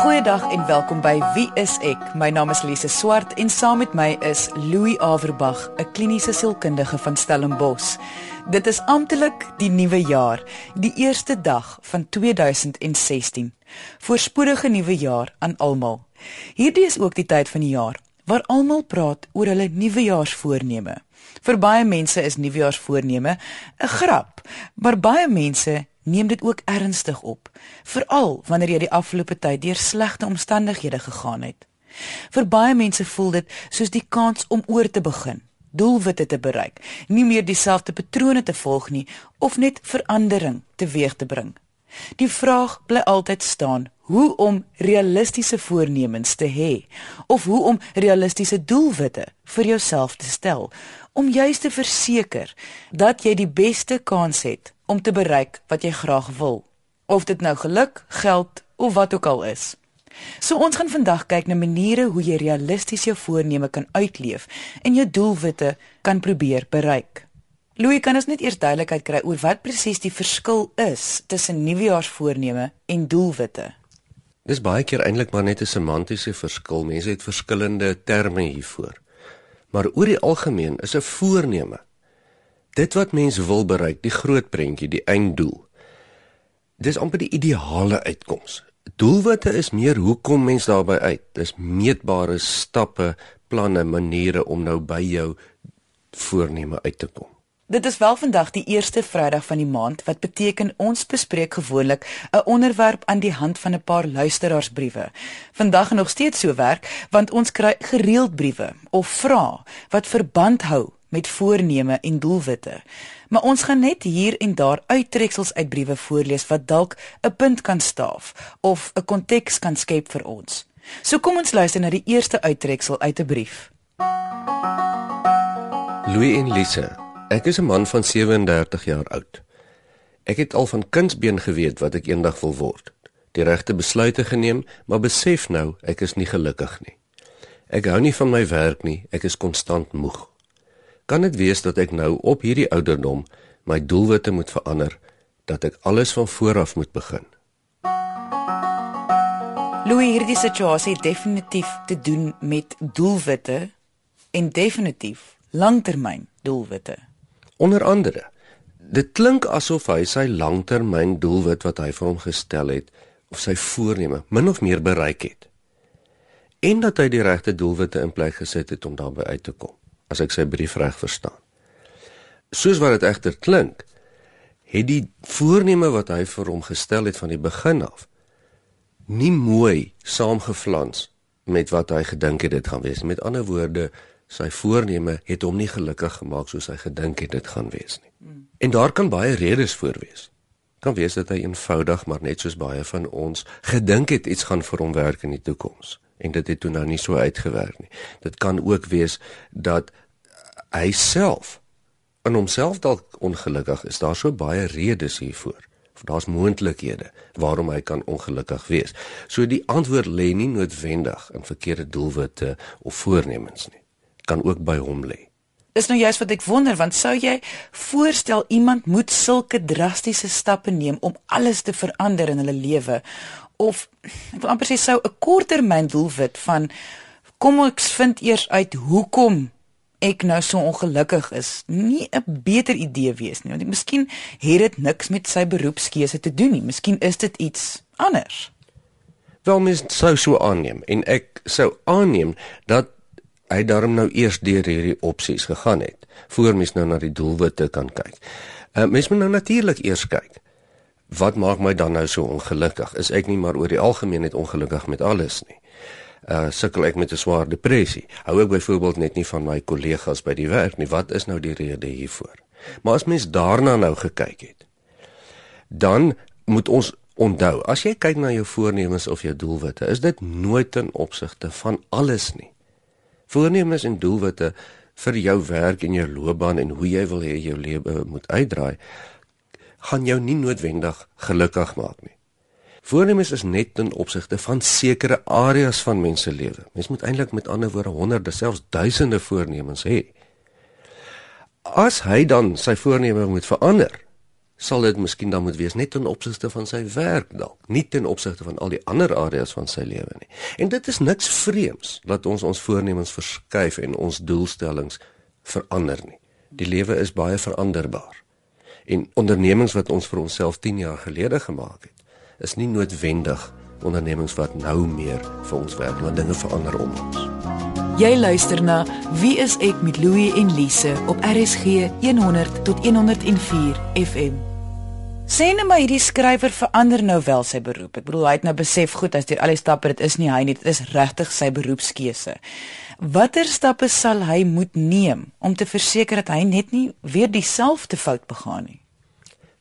Goeiedag en welkom by Wie is ek? My naam is Lise Swart en saam met my is Louis Averbag, 'n kliniese sielkundige van Stellenbosch. Dit is amptelik die nuwe jaar, die eerste dag van 2016. Voorspoedige nuwe jaar aan almal. Hierdie is ook die tyd van die jaar waar almal praat oor hulle nuwejaarsvoorneme. Vir baie mense is nuwejaarsvoorneme 'n grap, maar baie mense neem dit ook ernstig op, veral wanneer jy die afgelope tyd deur slegte omstandighede gegaan het. Vir baie mense voel dit soos die kans om oor te begin, doelwitte te bereik, nie meer dieselfde patrone te volg nie of net verandering teweeg te bring. Die vraag bly altyd staan: hoe om realistiese voornemens te hê of hoe om realistiese doelwitte vir jouself te stel om juis te verseker dat jy die beste kans het om te bereik wat jy graag wil, of dit nou geluk, geld of wat ook al is. So ons gaan vandag kyk na maniere hoe jy realisties jou voorneme kan uitleef en jou doelwitte kan probeer bereik. Louis, kan ons net eers duidelikheid kry oor wat presies die verskil is tussen nuwejaarsvoorneme en doelwitte? Dis baie keer eintlik maar net 'n semantiese verskil. Mense het verskillende terme hiervoor. Maar oor die algemeen is 'n voorneme dit wat mens wil bereik, die groot prentjie, die einddoel. Dis amper die ideale uitkoms. Doelwitte is meer hoe kom mens daarby uit? Dis meetbare stappe, planne, maniere om nou by jou voorneme uit te kom. Dit is wel vandag die eerste Vrydag van die maand wat beteken ons bespreek gewoonlik 'n onderwerp aan die hand van 'n paar luisteraarsbriewe. Vandag nog steeds so werk want ons kry gereeld briewe of vrae wat verband hou met voorneme en doelwitte. Maar ons gaan net hier en daar uittreksels uit briewe voorlees wat dalk 'n punt kan staaf of 'n konteks kan skep vir ons. So kom ons luister na die eerste uittreksel uit 'n brief. Louis en Lise, ek is 'n man van 37 jaar oud. Ek het al van kindsbeen geweet wat ek eendag wil word. Die regte besluite geneem, maar besef nou ek is nie gelukkig nie. Ek hou nie van my werk nie, ek is konstant moeg. Kan dit wees dat ek nou op hierdie ouderdom my doelwitte moet verander, dat ek alles van voor af moet begin? Louis, hierdie situasie het definitief te doen met doelwitte en definitief langtermyn doelwitte. Onder andere, dit klink asof hy sy langtermyn doelwit wat hy vir hom gestel het of sy voorneme min of meer bereik het. En dat hy die regte doelwitte in plek gesit het om daarby uit te kom as ek sy brief reg verstaan. Soos wat dit egter klink, het die voorneme wat hy vir hom gestel het van die begin af nie mooi saamgeflans met wat hy gedink het dit gaan wees. Met ander woorde, sy voorneme het hom nie gelukkig gemaak soos hy gedink het dit gaan wees nie. Hmm. En daar kan baie redes voor wees. Kan wees dat hy eenvoudig maar net soos baie van ons gedink het iets gaan vir hom werk in die toekoms en dit het toe nou nie so uitgewerk nie. Dit kan ook wees dat hy self in homself dalk ongelukkig is. Daar's so baie redes hiervoor. Daar's moontlikhede waarom hy kan ongelukkig wees. So die antwoord lê nie noodwendig in verkeerde doelwitte of voornemens nie. Kan ook by hom lê. Dis nou juist wat ek wonder want sou jy voorstel iemand moet sulke drastiese stappe neem om alles te verander in hulle lewe? Of ek wil amper sê sou 'n korttermyn doelwit van kom ek vind eers uit hoekom ek nou so ongelukkig is nie 'n beter idee wees nie want ek miskien het dit niks met sy beroepskeuse te doen nie. Miskien is dit iets anders. Wel mens sou so aanneem. En ek sou aanneem dat hy daarom nou eers deur hierdie opsies gegaan het voor mens nou na die doelwitte kan kyk uh, mens moet nou natuurlik eers kyk wat maak my dan nou so ongelukkig is ek nie maar oor die algemeen net ongelukkig met alles nie uh sukkel ek met 'n swaar depressie. Hou ek byvoorbeeld net nie van my kollegas by die werk nie. Wat is nou die rede hiervoor? Maar as mens daarna nou gekyk het, dan moet ons onthou, as jy kyk na jou voornemens of jou doelwitte, is dit nooit ten opsigte van alles nie. Voornemens en doelwitte vir jou werk en jou loopbaan en hoe jy wil hê jou lewe moet uitdraai, gaan jou nie noodwendig gelukkig maak nie. Voornemens is net ten opsigte van sekere areas van mens se lewe. Mens moet eintlik met ander woorde honderde, selfs duisende voornemens hê. As hy dan sy voorneme moet verander, sal dit miskien dan moet wees net ten opsigte van sy werk dalk, nie ten opsigte van al die ander areas van sy lewe nie. En dit is niks vreemds dat ons ons voornemens verskuif en ons doelstellings verander nie. Die lewe is baie veranderbaar. En ondernemings wat ons vir onsself 10 jaar gelede gemaak het, is nie noodwendig ondernemings wat nou meer vir ons werk, want dinge verander om ons. Jy luister na Wie is ek met Louie en Lise op RSG 100 tot 104 FM. Sê net maar hierdie skrywer verander nou wel sy beroep. Ek bedoel hy het nou besef goed as dit al die stappe dit is nie hy nie, dit is regtig sy beroepskeuse. Watter stappe sal hy moet neem om te verseker dat hy net nie weer dieselfde fout begaan nie?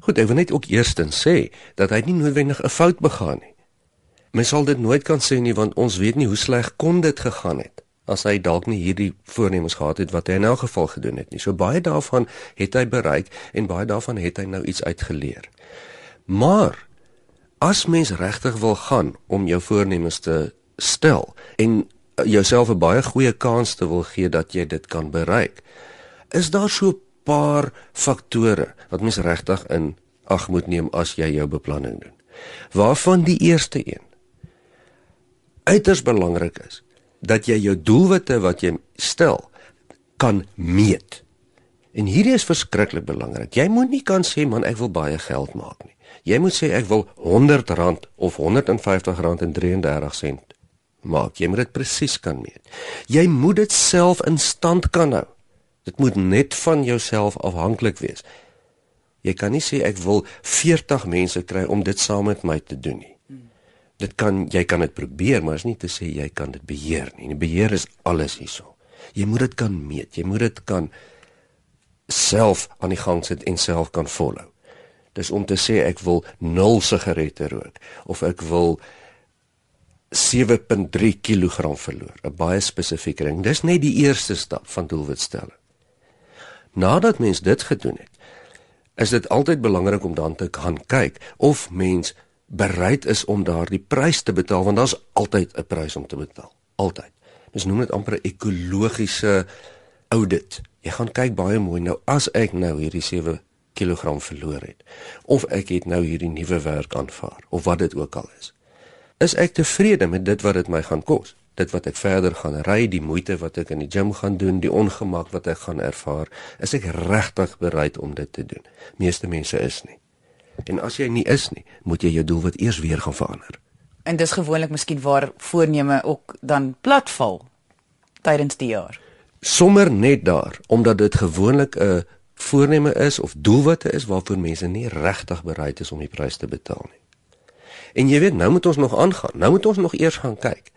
Goed, ek wil net ook eerstens sê dat hy nie noodwendig 'n fout begaan nie. Mens sal dit nooit kan sê nie want ons weet nie hoe sleg kon dit gegaan het as hy dalk nie hierdie voornemens gehad het wat hy in elk geval gedoen het nie. So baie daarvan het hy bereik en baie daarvan het hy nou iets uitgeleer. Maar as mens regtig wil gaan om jou voornemens te stel en jouself 'n baie goeie kans te wil gee dat jy dit kan bereik, is daar so 'n paar faktore wat mens regtig in ag moet neem as jy jou beplanning doen. Waarvan die eerste een uiters belangrik is dat jy jou doelwitte wat jy stel kan meet. En hierdie is verskriklik belangrik. Jy moet nie kan sê man ek wil baie geld maak nie. Jy moet sê ek wil R100 of R150.33 maak. Jy moet dit presies kan meet. Jy moet dit self in stand kan hou. Dit moet net van jouself afhanklik wees. Jy kan nie sê ek wil 40 mense kry om dit saam met my te doen nie. Dit kan jy kan dit probeer, maar is nie te sê jy kan dit beheer nie. Die beheer is alles hierso. Jy moet dit kan meet. Jy moet dit kan self aan die gang sit en self kan volhou. Dis om te sê ek wil 0 sigarette rook of ek wil 7.3 kg verloor. 'n Baie spesifieke ding. Dis net die eerste stap van doelwitstelling. Nadat mens dit gedoen het, is dit altyd belangrik om dan te gaan kyk of mens bereid is om daardie prys te betaal want daar's altyd 'n prys om te betaal. Altyd. Mens noem dit amper 'n ekologiese audit. Jy gaan kyk baie mooi nou as ek nou hierdie 7 kg verloor het of ek het nou hierdie nuwe werk aanvaar of wat dit ook al is. Is ek tevrede met dit wat dit my gaan kos? Dit wat ek verder gaan ry, die moeite wat ek in die gim gaan doen, die ongemak wat ek gaan ervaar, is ek regtig bereid om dit te doen? Meeste mense is nie. En as jy nie is nie, moet jy jou doelwit eers weer gaan verander. En dis gewoonlik miskien waar voorneme ook dan platval tydens die jaar. Sommer net daar, omdat dit gewoonlik 'n voorneme is of doelwitte is waarvoor mense nie regtig bereid is om die prys te betaal nie. En jy weet, nou moet ons nog aangaan. Nou moet ons nog eers gaan kyk.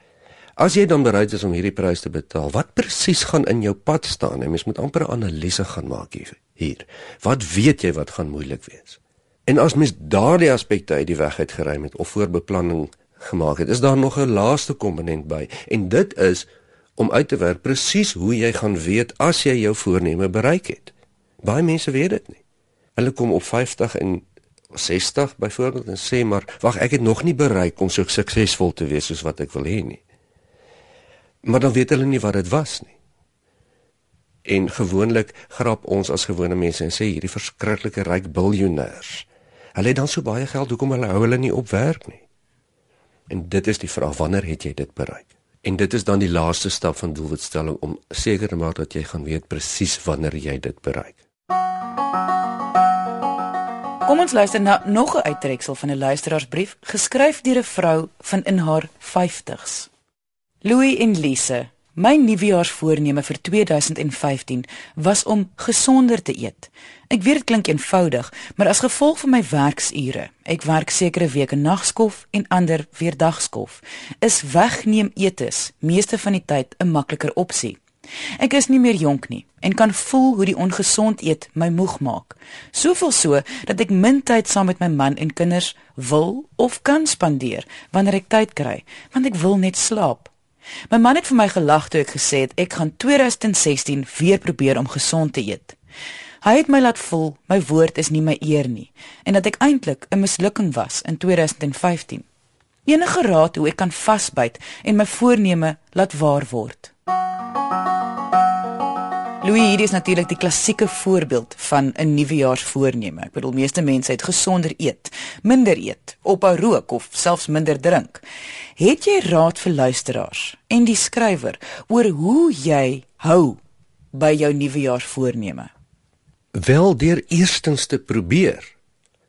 As jy dan bereid is om hierdie prys te betaal, wat presies gaan in jou pad staan? En mens moet amper 'n analise gaan maak hier. Wat weet jy wat gaan moeilik wees? En as mens daardie aspekte uit die weg uit geruim het of voorbeplanning gemaak het, is daar nog 'n laaste komponent by en dit is om uit te werk presies hoe jy gaan weet as jy jou voorneme bereik het. Baie mense weet dit nie. Hulle kom op 50 en 60 byvoorbeeld en sê maar wag ek het nog nie bereik om so suksesvol te wees soos wat ek wil hê nie. Maar dan weet hulle nie wat dit was nie. En gewoonlik grap ons as gewone mense en sê hierdie verskriklike ryk biljoenêers Hulle het dan so baie geld, hoekom hulle hou hulle nie op werk nie? En dit is die vraag, wanneer het jy dit bereik? En dit is dan die laaste stap van doelwitstelling om seker te maak dat jy gaan weet presies wanneer jy dit bereik. Kom ons luister na nog 'n uittreksel van 'n luisteraarsbrief geskryf deur 'n vrou van in haar 50's. Louis en Lise, my nuwejaarsvoorneme vir 2015 was om gesonder te eet. Ek weet dit klink eenvoudig, maar as gevolg van my werksure, ek werk sekere weke nagskof en ander weer dagskof, is wegneem etes meeste van die tyd 'n makliker opsie. Ek is nie meer jonk nie en kan voel hoe die ongesond eet my moeg maak. Soveel so dat ek min tyd saam met my man en kinders wil of kan spandeer wanneer ek tyd kry, want ek wil net slaap. My man het vir my gelag toe ek gesê het ek gaan 2016 weer probeer om gesond te eet. Hy het my laat voel my woord is nie my eer nie en dat ek eintlik 'n mislukking was in 2015. Enige raad hoe ek kan vasbyt en my voorneme laat waar word? Louis hierdie is natuurlik die klassieke voorbeeld van 'n nuwejaarsvoorneme. Ek bedoel meeste mense het gesonder eet, minder eet, ophou rook of selfs minder drink. Het jy raad vir luisteraars en die skrywer oor hoe jy hou by jou nuwejaarsvoorneme? Wel deur eerstens te probeer.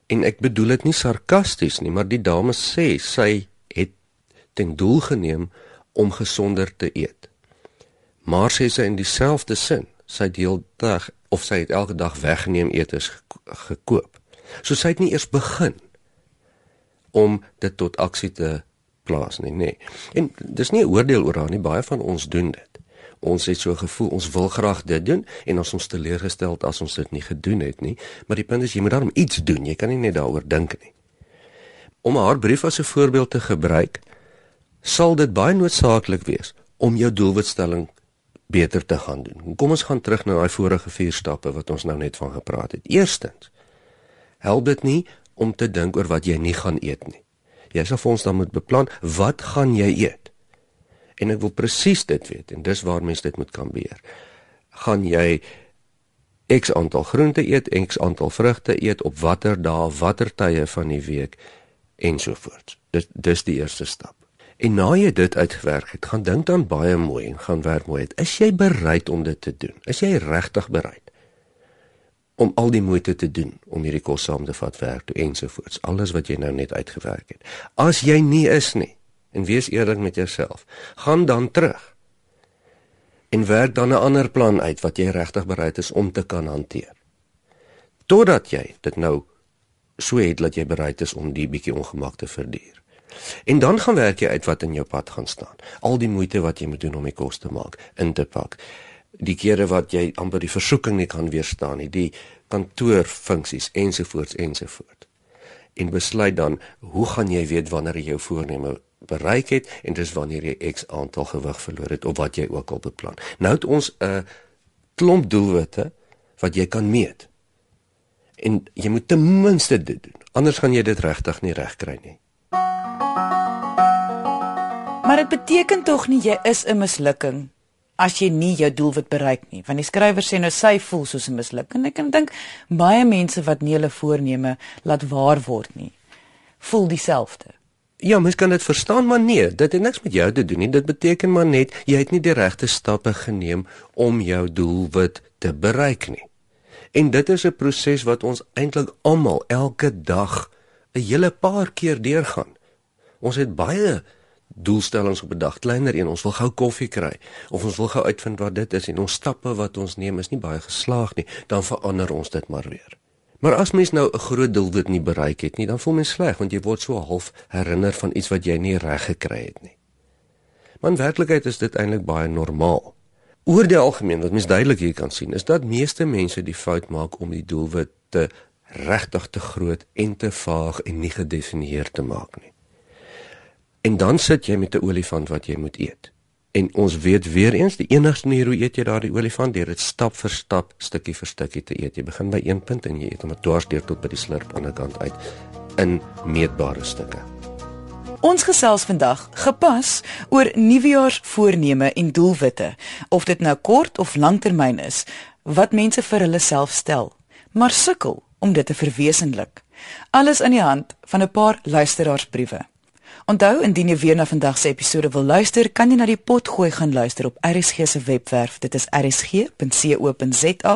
En ek bedoel dit nie sarkasties nie, maar die dame sê sy het ten doel geneem om gesonder te eet. Maar sê sy in dieselfde sin sy deeldag of sy het elke dag weggeneem etes gekoop. So sy het nie eers begin om dit tot aksie te plaas nie, nê. Nee. En dis nie 'n oordeel oor haar nie, baie van ons doen dit. Ons het so gevoel ons wil graag dit doen en ons ons teleurgestel as ons dit nie gedoen het nie, maar die punt is jy moet daarom iets doen. Jy kan nie net daaroor dink nie. Om haar brief as 'n voorbeeld te gebruik, sal dit baie noodsaaklik wees om jou doelwitstelling beter te gaan doen. Kom ons gaan terug na daai vorige vier stappe wat ons nou net van gepraat het. Eerstens, help dit nie om te dink oor wat jy nie gaan eet nie. Jy sal vir ons dan moet beplan wat gaan jy eet? En ek wil presies dit weet en dis waar mens dit moet kan beheer. Gaan jy X aantal groente eet, X aantal vrugte eet op watter dae, watter tye van die week ensovoorts. Dis dis die eerste stap. En na jy dit uitgewerk het, gaan dink dan baie mooi en gaan werk mooi. Is jy bereid om dit te doen? Is jy regtig bereid om al die moeite te doen om hierdie kos saam te vat werk toe ensovoorts? Alles wat jy nou net uitgewerk het. As jy nie is nie, en wees eerlik met jouself, gaan dan terug en werk dan 'n ander plan uit wat jy regtig bereid is om te kan hanteer. Totdat jy dit nou so het dat jy bereid is om die bietjie ongemak te verduur. En dan gaan werk jy uit wat in jou pad gaan staan. Al die moeite wat jy moet doen om die kos te maak, in te pak. Die kere wat jy amper die versoeking nie kan weerstaan nie, die kantoorfunksies ensovoorts ensovoorts. En besluit dan, hoe gaan jy weet wanneer jy jou voorneme bereik het en dis wanneer jy X aantal gewig verloor het of wat jy ook al beplan. Nou het ons 'n klomp doelwitte wat jy kan meet. En jy moet ten minste dit doen. Anders gaan jy dit regtig nie regkry nie. Maar dit beteken tog nie jy is 'n mislukking as jy nie jou doelwit bereik nie. Want die skrywer sê nou sy voel soos 'n mislukking. Ek kan dink baie mense wat nie hulle voorneme laat waar word nie, voel dieselfde. Ja, mens kan dit verstaan, maar nee, dit het niks met jou te doen nie. Dit beteken maar net jy het nie die regte stappe geneem om jou doelwit te bereik nie. En dit is 'n proses wat ons eintlik almal elke dag 'n hele paar keer deurgaan. Ons het baie doelstellings op 'n dag, kleiner een, ons wil gou koffie kry of ons wil gou uitvind wat dit is en ons stappe wat ons neem is nie baie geslaag nie, dan verander ons dit maar weer. Maar as mens nou 'n groot doelwit nie bereik het nie, dan voel mens sleg want jy word so half herinner van iets wat jy nie reg gekry het nie. Maar in werklikheid is dit eintlik baie normaal. Oor die algemeen wat mens duidelik hier kan sien, is dat meeste mense die fout maak om die doelwit te regtig te groot en te vaag en nie gedefinieer te maak nie. En dan sit jy met 'n olifant wat jy moet eet. En ons weet weer eens die enigste manier hoe eet jy daardie olifant deur dit stap vir stap, stukkie vir stukkie te eet. Jy begin by een punt en jy eet hom dwars deur tot by die slurp aan die kant uit in meetbare stukke. Ons gesels vandag gepas oor nuwejaarsvoorneme en doelwitte, of dit nou kort of langtermyn is, wat mense vir hulle self stel, maar sukkel om dit te verwesenlik. Alles in die hand van 'n paar luisteraarsbriewe. Onthou indien jy weer na vandag se episode wil luister, kan jy na die pot gooi gaan luister op RSG se webwerf. Dit is rsg.co.za.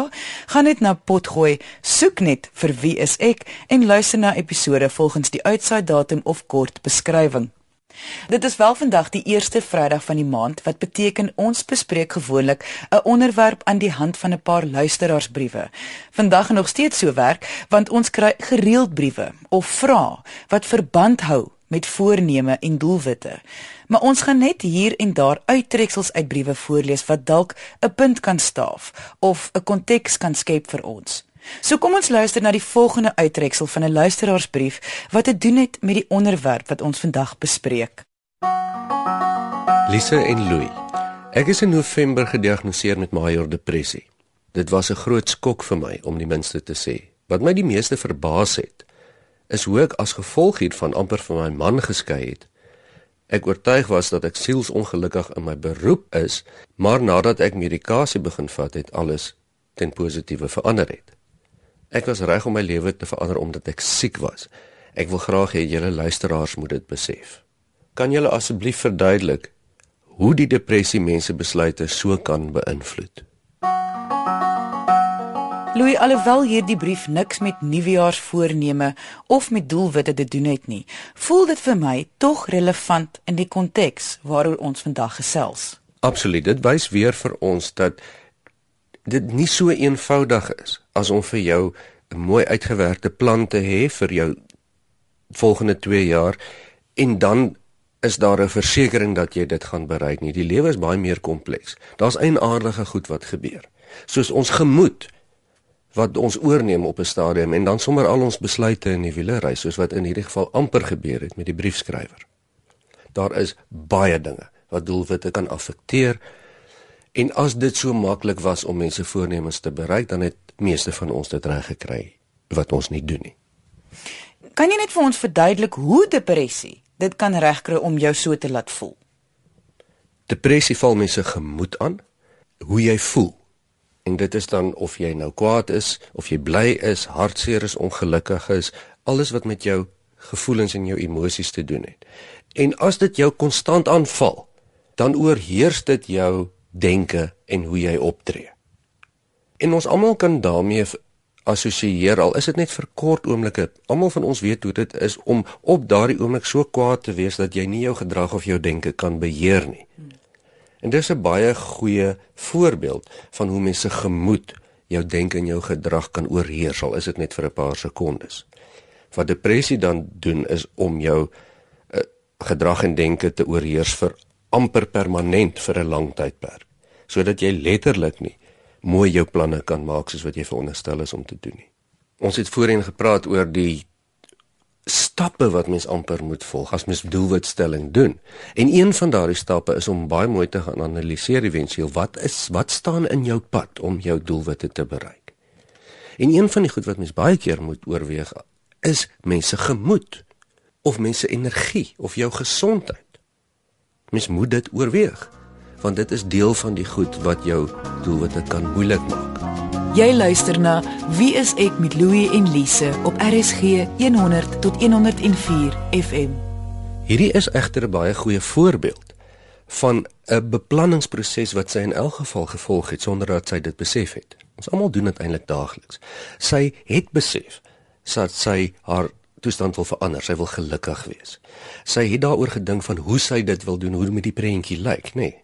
Gaan net na pot gooi, soek net vir wie is ek en luister na episode volgens die uitsaai datum of kort beskrywing. Dit is wel vandag die eerste Vrydag van die maand wat beteken ons bespreek gewoonlik 'n onderwerp aan die hand van 'n paar luisteraarsbriewe. Vandag nog steeds so werk want ons kry gereeld briewe of vrae wat verband hou met voorneme en doelwitte. Maar ons gaan net hier en daar uittreksels uit briewe voorlees wat dalk 'n punt kan staaf of 'n konteks kan skep vir ons. So kom ons luister na die volgende uittreksel van 'n luisteraarsbrief wat te doen het met die onderwerp wat ons vandag bespreek. Lise en Louis. Ek is in November gediagnoseer met major depressie. Dit was 'n groot skok vir my om die minste te sê. Wat my die meeste verbaas het, is hoe ek as gevolg hiervan amper van my man geskei het ek oortuig was dat ek sielsongelukkig in my beroep is, maar nadat ek medikasie begin vat het, alles ten positiewe verander het. Ek was reg om my lewe te verander omdat ek siek was. Ek wil graag hê julle luisteraars moet dit besef. Kan julle asseblief verduidelik hoe die depressie mense besluite so kan beïnvloed? Louis alhoewel hierdie brief niks met nuwejaarsvoorneme of met doelwitte te doen het nie, voel dit vir my tog relevant in die konteks waaroor ons vandag gesels. Absoluut, dit wys weer vir ons dat dit nie so eenvoudig is as om vir jou 'n mooi uitgewerkte plan te hê vir jou volgende 2 jaar en dan is daar 'n versekering dat jy dit gaan bereik nie. Die lewe is baie meer kompleks. Daar's eienaardige goed wat gebeur. Soos ons gemoed wat ons oorneem op 'n stadium en dan sommer al ons besluite in die wiele ry soos wat in hierdie geval amper gebeur het met die briefskrywer. Daar is baie dinge wat doelwitte kan affekteer en as dit so maklik was om mense voornemens te bereik dan het meeste van ons dit reg gekry wat ons nie doen nie. Kan jy net vir ons verduidelik hoe depressie dit kan regkry om jou so te laat voel? Depressie val mense gemoed aan, hoe jy voel En dit is dan of jy nou kwaad is, of jy bly is, hartseer is, ongelukkig is, alles wat met jou gevoelens en jou emosies te doen het. En as dit jou konstant aanval, dan oorheers dit jou denke en hoe jy optree. En ons almal kan daarmee assosieer al is dit net vir kort oomblikke. Almal van ons weet hoe dit is om op daardie oomblik so kwaad te wees dat jy nie jou gedrag of jou denke kan beheer nie. En dis 'n baie goeie voorbeeld van hoe mense gemoed jou denke en jou gedrag kan oorheers al is dit net vir 'n paar sekondes. Wat depressie dan doen is om jou uh, gedrag en denke te oorheers vir amper permanent vir 'n lang tydperk sodat jy letterlik nie mooi jou planne kan maak soos wat jy veronderstel is om te doen nie. Ons het voorheen gepraat oor die stappe wat mens amper moet volg as mens doelwitstelling doen. En een van daardie stappe is om baie mooi te gaan analiseer eventueel wat is wat staan in jou pad om jou doelwitte te bereik. En een van die goed wat mens baie keer moet oorweeg is mense gemoed of mense energie of jou gesondheid. Mens moet dit oorweeg want dit is deel van die goed wat jou doelwitte kan moeilik maak. Jy luister na Wie is ek met Louie en Lise op RSG 100 tot 104 FM. Hierdie is egter 'n baie goeie voorbeeld van 'n beplanningsproses wat sy in elk geval gevolg het sonder dat sy dit besef het. Ons almal doen dit eintlik daagliks. Sy het besef dat sy haar toestand wil verander, sy wil gelukkig wees. Sy het daaroor gedink van hoe sy dit wil doen, hoe met die prentjie lyk, nê? Nee.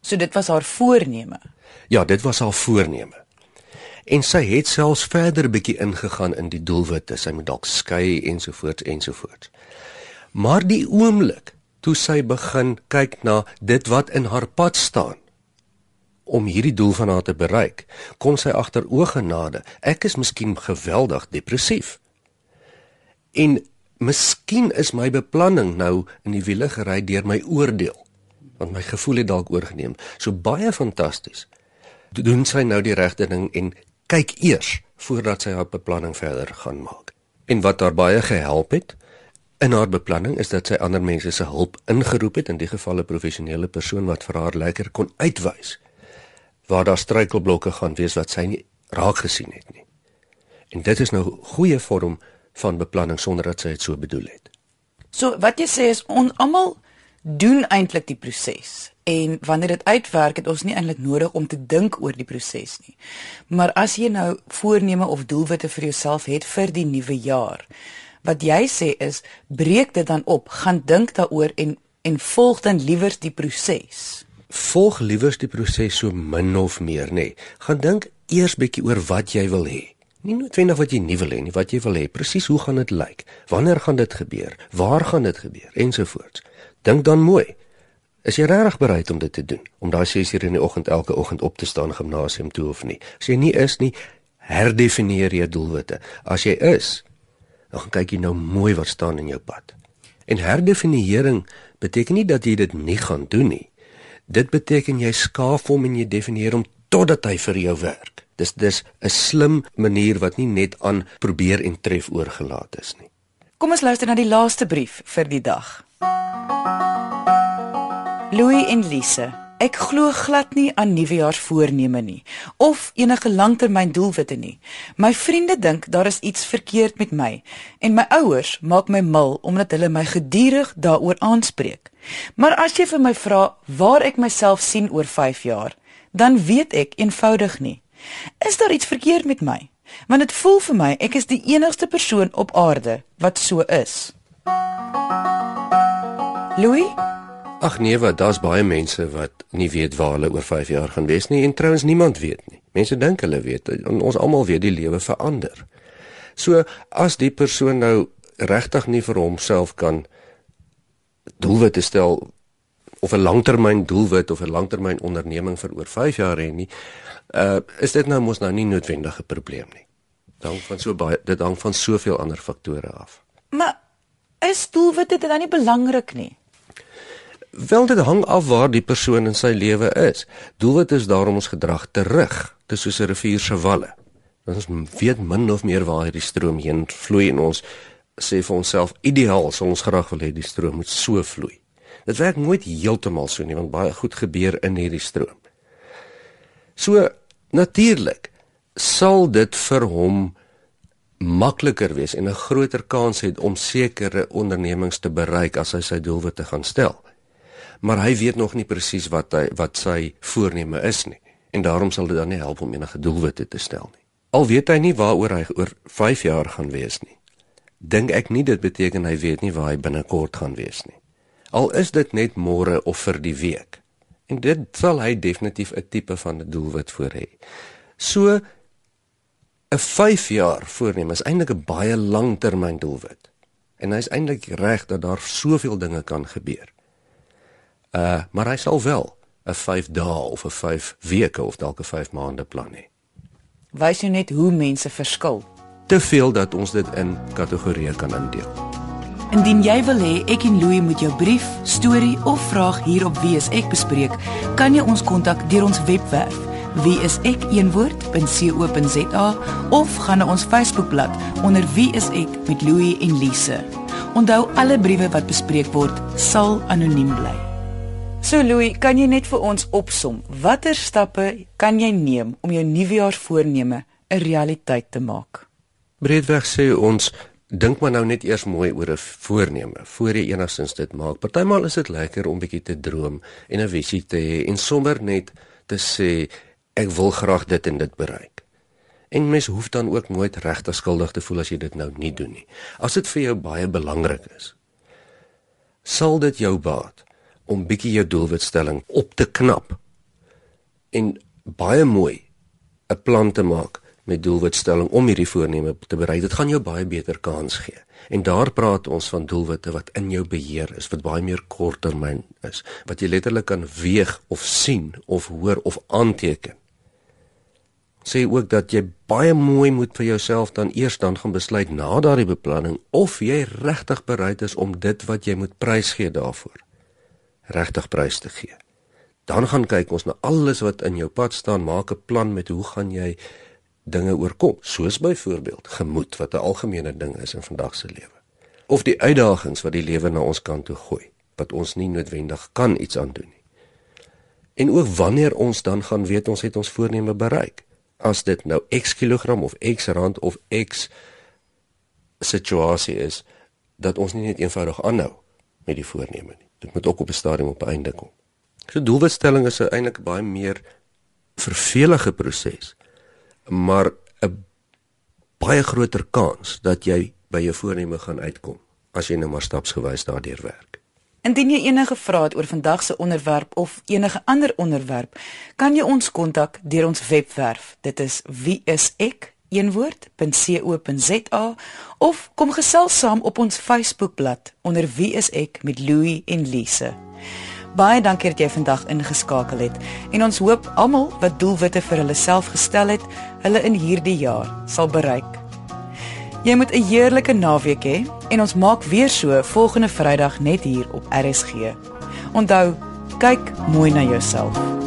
So dit was haar voorneme. Ja, dit was haar voorneme en sy het selfs verder bietjie ingegaan in die doelwitte. Sy moet dalk skei ensovoorts ensovoorts. Maar die oomblik toe sy begin kyk na dit wat in haar pad staan om hierdie doel van haar te bereik, kon sy agter oë genade. Ek is miskien geweldig depressief. En miskien is my beplanning nou in die wiele gery deur my oordeel want my gevoel het dalk oorgeneem. So baie fantasties. Doen sy nou die regte ding en kyk eers voordat sy haar beplanning verder gaan maak. En wat haar baie gehelp het in haar beplanning is dat sy ander mense se hulp ingeroep het in die geval 'n professionele persoon wat vir haar lekker kon uitwys waar daar struikelblokke gaan wees wat sy nie raak gesien het nie. En dit is nou goeie vorm van beplanning sonder dat sy dit so bedoel het. So wat jy sê is ons almal doen eintlik die proses en wanneer dit uitwerk het ons nie eintlik nodig om te dink oor die proses nie. Maar as jy nou voorneme of doelwitte vir jouself het vir die nuwe jaar, wat jy sê is breek dit dan op, gaan dink daaroor en en volg dan liewers die proses. Volg liewers die proses so min of meer, nê. Nee. Gaan dink eers bietjie oor wat jy wil hê. Nie noodwendig wat jy nie wil hê nie, wat jy wil hê. Presies hoe gaan dit lyk? Wanneer gaan dit gebeur? Waar gaan dit gebeur? Ensovoorts. Dink dan mooi. Is jy regtig bereid om dit te doen? Om daai 6 uur in die oggend elke oggend op te staan gimnasium toe of nie? As jy nie is nie, herdefinieer jou doelwitte. As jy is, dan gaan kyk jy nou mooi wat staan in jou pad. En herdefiniering beteken nie dat jy dit nie gaan doen nie. Dit beteken jy skaaf hom en jy definieer hom totdat hy vir jou werk. Dis dis 'n slim manier wat nie net aan probeer en tref oorgelaat is nie. Kom ons luister na die laaste brief vir die dag. Thank you. Louis en Lise, ek glo glad nie aan nuwejaarsvoorneme nie of enige langtermyndoelwitte nie. My vriende dink daar is iets verkeerd met my en my ouers maak my mal omdat hulle my gedurig daaroor aanspreek. Maar as jy vir my vra waar ek myself sien oor 5 jaar, dan weet ek eenvoudig nie. Is daar iets verkeerd met my? Want dit voel vir my ek is die enigste persoon op aarde wat so is. Louis? Ag nee, wat daar's baie mense wat nie weet waar hulle oor 5 jaar gaan wees nie en trouens niemand weet nie. Mense dink hulle weet en ons almal weet die lewe verander. So as die persoon nou regtig nie vir homself kan doelwitte stel of 'n langtermyn doelwit of 'n langtermyn onderneming vir oor 5 jaar hê nie, uh is dit nou mos nou nie noodwendig 'n probleem nie. Dit hang van so baie dit hang van soveel ander faktore af. Maar is doelwitte dan nie belangrik nie? Wel dit hang af waar die persoon in sy lewe is. Doelwit is daarom ons gedrag te rig, dis soos 'n rivier se walle. Ons weet min of meer waar hierdie stroom heen vloei en ons sê vir onsself ideaal sou ons graag wil hê die stroom moet so vloei. Dit werk nooit heeltemal so nie want baie goed gebeur in hierdie stroom. So natuurlik sal dit vir hom makliker wees en 'n groter kans het om sekere ondernemings te bereik as hy sy doelwitte gaan stel. Maar hy weet nog nie presies wat hy wat sy voorneme is nie en daarom sal dit dan nie help om enige doelwitte te stel nie. Al weet hy nie waaroor hy oor 5 jaar gaan wees nie dink ek nie dit beteken hy weet nie waar hy binnekort gaan wees nie. Al is dit net môre of vir die week. En dit sal hy definitief 'n tipe van 'n doelwit voor hê. So 'n 5 jaar voorneem is eintlik 'n baie langtermyn doelwit. En hy's eintlik reg dat daar soveel dinge kan gebeur. Uh, maar hy sal wel 'n 5 dae of 'n 5 weke of dalk 'n 5 maande plan hê. Wys jy net hoe mense verskil te veel dat ons dit in kategorieë kan indeel. Indien jy wil hê ek en Louie moet jou brief, storie of vraag hier op Wie is ek bespreek, kan jy ons kontak deur ons webwerf wieisek.co.za of gaan na ons Facebookblad onder Wie is ek met Louie en Lise. Onthou alle briewe wat bespreek word sal anoniem bly. So Louie, kan jy net vir ons opsom watter stappe kan jy neem om jou nuwejaarsvoorneme 'n realiteit te maak? Breedweg sê ons dink maar nou net eers mooi oor 'n voorneme voor jy enigstens dit maak. Partymal is dit lekker om bietjie te droom en 'n visie te hê en sommer net te sê ek wil graag dit en dit bereik. En mens hoef dan ook nooit regtig skuldig te voel as jy dit nou nie doen nie. As dit vir jou baie belangrik is, sal dit jou baat om bietjie jou doelwitstelling op te knap en baie mooi 'n plan te maak met doelwitstelling om hierdie voorneme te bereik. Dit gaan jou baie beter kans gee. En daar praat ons van doelwitte wat in jou beheer is, wat baie meer korttermyn is, wat jy letterlik kan weeg of sien of hoor of aanteken. Sê ook dat jy baie mooi moet vir jouself dan eers dan gaan besluit na daardie beplanning of jy regtig bereid is om dit wat jy moet prysgee daarvoor regtig prys te gee. Dan gaan kyk ons na alles wat in jou pad staan, maak 'n plan met hoe gaan jy dinge oorkom, soos byvoorbeeld gemoed wat 'n algemene ding is in vandag se lewe. Of die uitdagings wat die lewe na ons kant toe gooi, wat ons nie noodwendig kan iets aan doen nie. En ook wanneer ons dan gaan weet ons het ons voorneme bereik, as dit nou X kilogram of X rand of X situasie is dat ons nie net eenvoudig aanhou met die voorneme nie. Dit moet ook op 'n stadium op 'n einde kom. So doelwitstelling is eintlik baie meer vervelige proses maar 'n baie groter kans dat jy by jou voorneme gaan uitkom as jy nou maar stapsgewys daardeur werk. Indien jy enige vrae het oor vandag se onderwerp of enige ander onderwerp, kan jy ons kontak deur ons webwerf. Dit is wieisek eenwoord.co.za of kom gesels saam op ons Facebookblad onder wieisek met Louie en Lise. Baie dankie dat jy vandag ingeskakel het en ons hoop almal wat doelwitte vir hulle self gestel het, hulle in hierdie jaar sal bereik. Jy moet 'n heerlike naweek hê en ons maak weer so volgende Vrydag net hier op RSG. Onthou, kyk mooi na jouself.